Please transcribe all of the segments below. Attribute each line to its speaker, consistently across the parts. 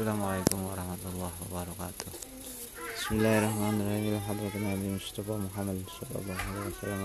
Speaker 1: Assalamualaikum warahmatullahi wabarakatuh. Bismillahirrahmanirrahim. Mustafa Muhammad Sallallahu alaihi wasallam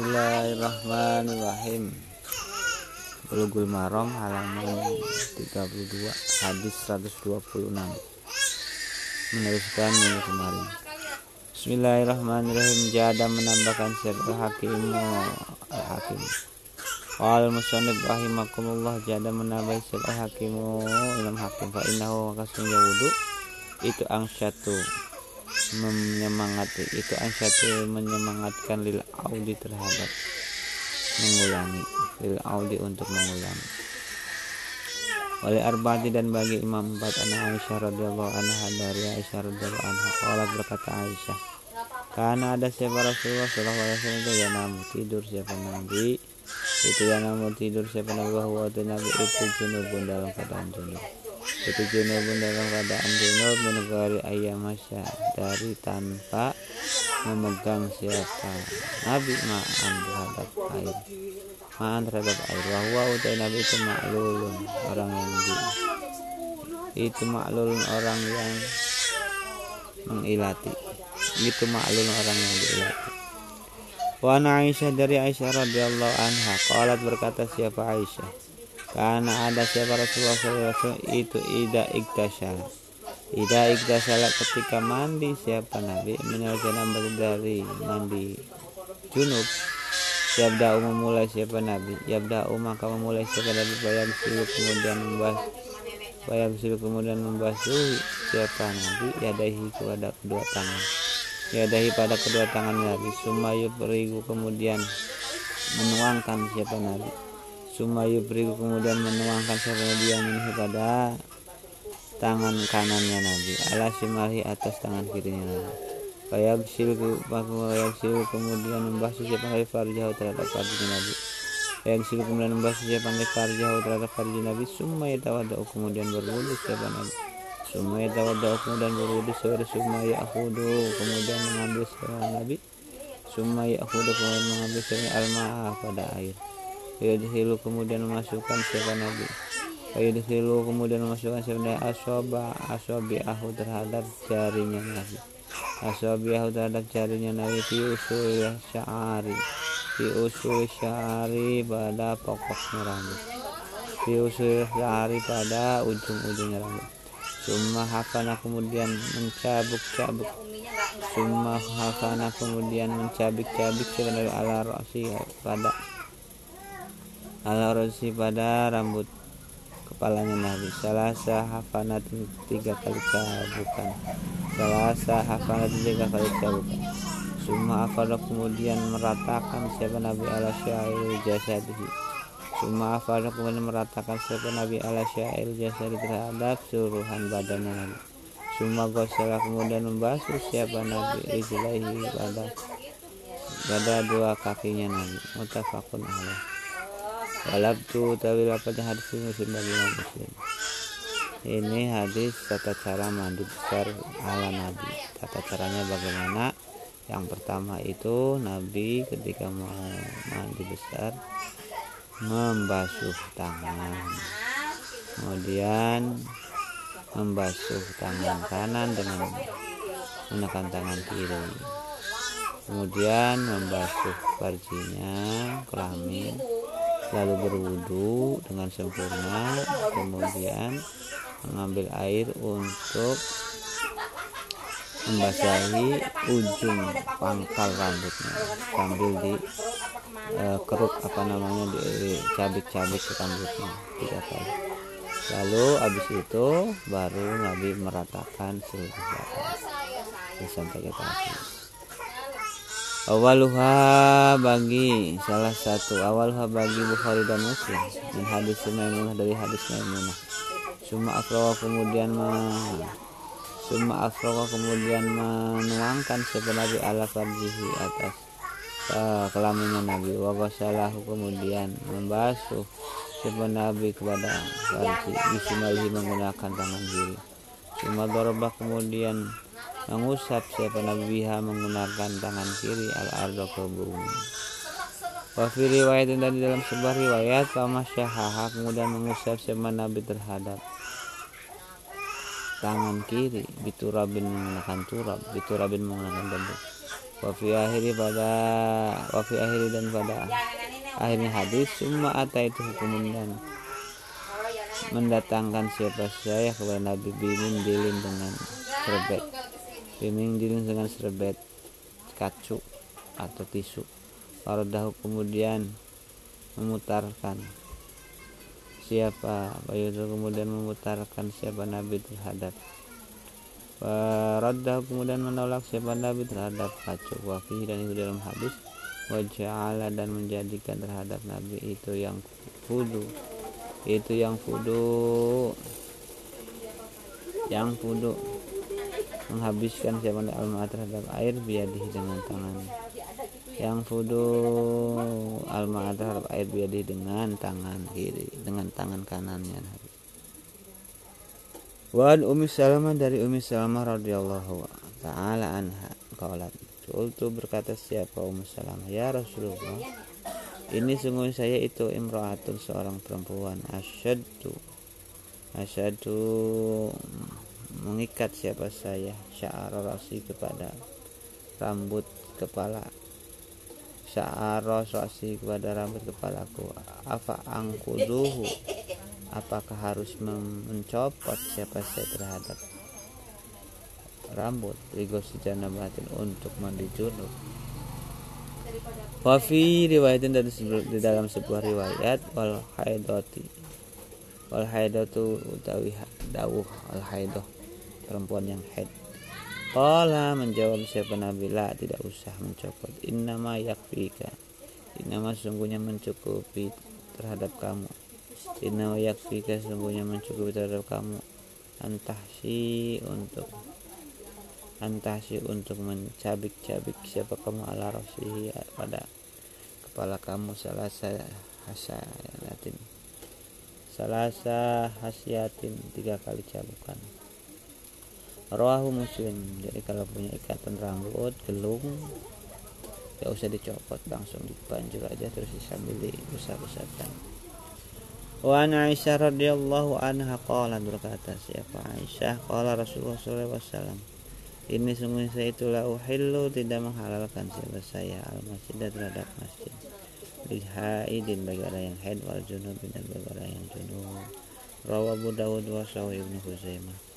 Speaker 1: Bismillahirrahmanirrahim. Bulughul Maram halaman 32 hadis 126 meneruskan minggu kemarin. Bismillahirrahmanirrahim. Jada menambahkan siapa hakim al-hakim. Wal musannif rahimakumullah. Jada menambah siapa hakimu ilm hakim. Fa innahu maka wudhu itu angsyatu menyemangati itu satu menyemangatkan lil audi terhadap mengulangi lil audi untuk mengulangi. Oleh arba'ati dan bagi imam empat anak Aisyah radhiyallahu anha dari Aisyah radhiyallahu anha Allah berkata Aisyah karena ada siapa Rasulullah sallallahu alaihi wasallam itu ya namu tidur siapa nabi itu ya namu tidur siapa nabi bahwa nabi itu junubun dalam keadaan junub itu junubun dalam keadaan junub menegari ayam masya dari tanpa memegang siapa? Nabi ma'an terhadap air. Ma'an terhadap air. Bahwa utai nabi itu maklulun orang yang di itu maklulun orang yang mengilati. Itu maklulun orang yang diilati. Wa Aisyah dari Aisyah radhiyallahu anha qalat berkata siapa Aisyah karena ada siapa Rasulullah SAW itu ida iktasal. Ida iktasal ketika mandi siapa Nabi? Menyelesaikan dari mandi junub. Yabda memulai siapa Nabi? Yabda maka memulai siapa Nabi? Bayang silu kemudian membahas Bayang silu kemudian membasuh siapa Nabi? Yadahi kepada kedua tangan. Yadahi pada kedua tangan Nabi. Sumayu perigu kemudian menuangkan siapa Nabi Sumayu beriku kemudian menuangkan dia minhi pada tangan kanannya Nabi. Ala simali atas tangan kirinya Nabi. Kayak silku kemudian membasuh siapa Nabi farjah terhadap farjah Nabi. Kayak silku kemudian membasuh siapa Nabi farjah terhadap farjah Nabi. Summa yatawadau kemudian berwudu siapa Nabi. Summa yatawadau kemudian berwudu sore Summa ya'khudu kemudian mengambil siapa Nabi. Summa ya'khudu kemudian mengambil siapa al-ma'ah pada air Yudhilu kemudian memasukkan siapa Nabi? Yudhilu kemudian memasukkan siapa Nabi? Asoba Asobi ahu terhadap jarinya Nabi. Asobi ahu terhadap jarinya Nabi Fi usul syari Fi usul syari pada pokoknya rambut. Fi usul syari pada ujung-ujungnya rambut. Summa hafana kemudian mencabuk-cabuk. Summa hafana kemudian mencabik-cabik siapa Nabi? Ala rosi pada ala rosi pada rambut kepalanya Nabi. Salasa hafanat tiga kali cabukan salasa hafanat tiga kali cabukan Suma afada kemudian meratakan siapa Nabi ala syair jasadihi. Suma afada kemudian meratakan siapa Nabi ala syair jasadi terhadap seluruhan badan Nabi. Suma gosela kemudian membasuh siapa Nabi rijlaihi pada pada dua kakinya Nabi. Mutafakun alaih Walabtu tapi dapatnya hadis muslim bagi Muslim. Ini hadis tata cara mandi besar ala Nabi. Tata caranya bagaimana? Yang pertama itu Nabi ketika mau mandi besar membasuh tangan. Kemudian membasuh tangan kanan dengan menekan tangan kiri. Kemudian membasuh farjinya, kelamin, lalu berwudu dengan sempurna kemudian mengambil air untuk membasahi ujung pangkal rambutnya. Sambil di uh, keruk apa namanya dicabik-cabik ke rambutnya tiga kali. Lalu habis itu baru Nabi meratakan seluruh badan. Sampai ke awaluha bagi salah satu awaluha bagi Bukhari dan Muslim. Dan hadis Maimunah dari hadis Maimunah. Cuma afrawa kemudian mah cuma afrawa kemudian menuangkan sebenarnya ala farjihi atas uh, kelaminnya Nabi. Wabasalahu kemudian membasuh sebenarnya Nabi kepada farji bismillah menggunakan tangan kiri. Cuma dorobah kemudian mengusap siapa Nabi biha menggunakan tangan kiri al ardo ke bumi Wafi riwayat dan di dalam sebuah riwayat Pamasyahaha kemudian mengusap siapa Nabi terhadap tangan kiri biturabin menggunakan turab biturabin menggunakan debu wafi akhiri pada wafi akhiri dan pada akhirnya hadis semua ata itu hukum dan mendatangkan siapa saya kepada Nabi bimin dilin dengan serbet bimin dilin dengan serbet kacu atau tisu. Warodahu kemudian memutarkan siapa Bayudu kemudian memutarkan siapa Nabi terhadap Radha kemudian menolak siapa Nabi terhadap kacu wafi dan itu dalam hadis. Wajah dan menjadikan terhadap Nabi itu yang fudu. Itu yang fudu. Yang fudu menghabiskan siapa al terhadap air biadih dengan tangannya yang fudu alma terhadap air biadi dengan tangan kiri dengan tangan kanannya. Wan Umi Salamah dari Umi Salamah radhiyallahu taala anha qalat Qultu berkata siapa Umi Salamah? Ya Rasulullah ini sungguh saya itu imra'atun seorang perempuan. Asyaddu asyaddu mengikat siapa saya sya'ar rasi kepada rambut kepala. Sya'ara rasi kepada rambut kepalaku. Apa angkuduhu? Apakah harus mencopot siapa saya terhadap rambut? Rigosi batin untuk mandi junub. Wafi riwayatin dari di dalam sebuah riwayat wal haidoti. Wal haidatu utawi dawuh al haidoh perempuan yang haid. Qala menjawab siapa Nabi? La tidak usah mencopot. Innama yakfika. Innama sungguhnya mencukupi terhadap kamu. Innama yakfika sungguhnya mencukupi terhadap kamu. Antahsi untuk antahsi untuk mencabik-cabik siapa kamu. Ala rasihi pada kepala kamu. Salasa hasyatin salasa hasyatin tiga kali cabukan Rawahu muslim Jadi kalau punya ikatan rambut Gelung Ya usah dicopot Langsung dipanjur aja Terus sambil diusap-usapkan Wa Aisyah radhiyallahu anha qala berkata siapa? Aisyah qala Rasulullah sallallahu alaihi wasallam ini sungguh saya itulah uhillu tidak menghalalkan siapa saya. Al masjid terhadap masjid. Lil haidin bagi orang yang haid wal junub dan bagi orang yang junub. Rawahu Dawud wa Ibnu Huzaimah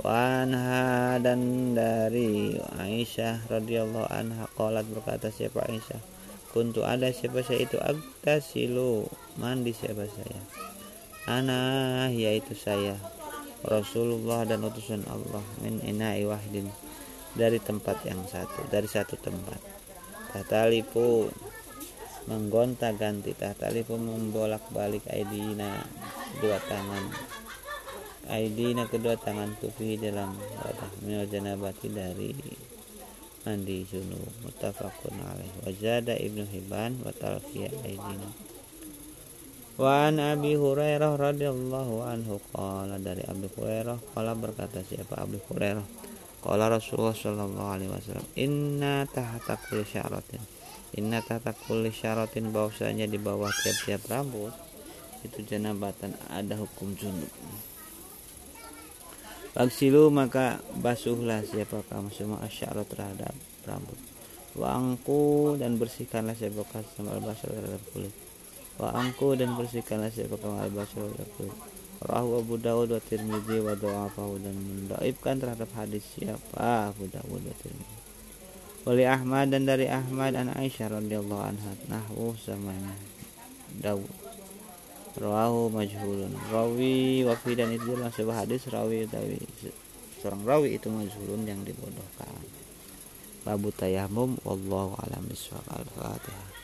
Speaker 1: Wanha dan dari Aisyah radhiyallahu anha qalat berkata siapa Aisyah? Kuntu ada siapa saya itu? Agtasilu. Mandi siapa saya? Ana yaitu saya. Rasulullah dan utusan Allah min ina'i wahdin. Dari tempat yang satu dari satu tempat. Tatalipu menggonta ganti tatalipu membolak balik aidina dua tangan aidina kedua tangan tufi dalam wadah minal janabati dari mandi junub muttafaqun alaih. Wajada ibnu hibban wa talqiya aidina. Wa an abi hurairah radhiyallahu anhu qala dari abi hurairah qala berkata siapa abi hurairah? Qala rasulullah sallallahu alaihi wasallam inna tahta kulli syaratin. Inna tahta kulli syaratin bahwasanya di bawah tiap-tiap rambut itu janabatan ada hukum junub Faksilu maka basuhlah siapa kamu semua asyara terhadap rambut. Wangku dan bersihkanlah siapa kamu sama albasar terhadap kulit. Wangku dan bersihkanlah siapa kamu albasar terhadap kulit. Rahu Abu Dawud wa Tirmidzi wa do'afahu dan mendaibkan terhadap hadis siapa Abu Dawud wa Tirmidzi. Wali Ahmad dan dari Ahmad an Aisyah radhiyallahu anha nahwu samanya Dawud Rawahu majhulun. Rawi wafi dan itu dalam sebuah hadis rawi utawi seorang rawi itu majhulun yang dibodohkan. Babu tayamum wallahu alam bisawab al-fatihah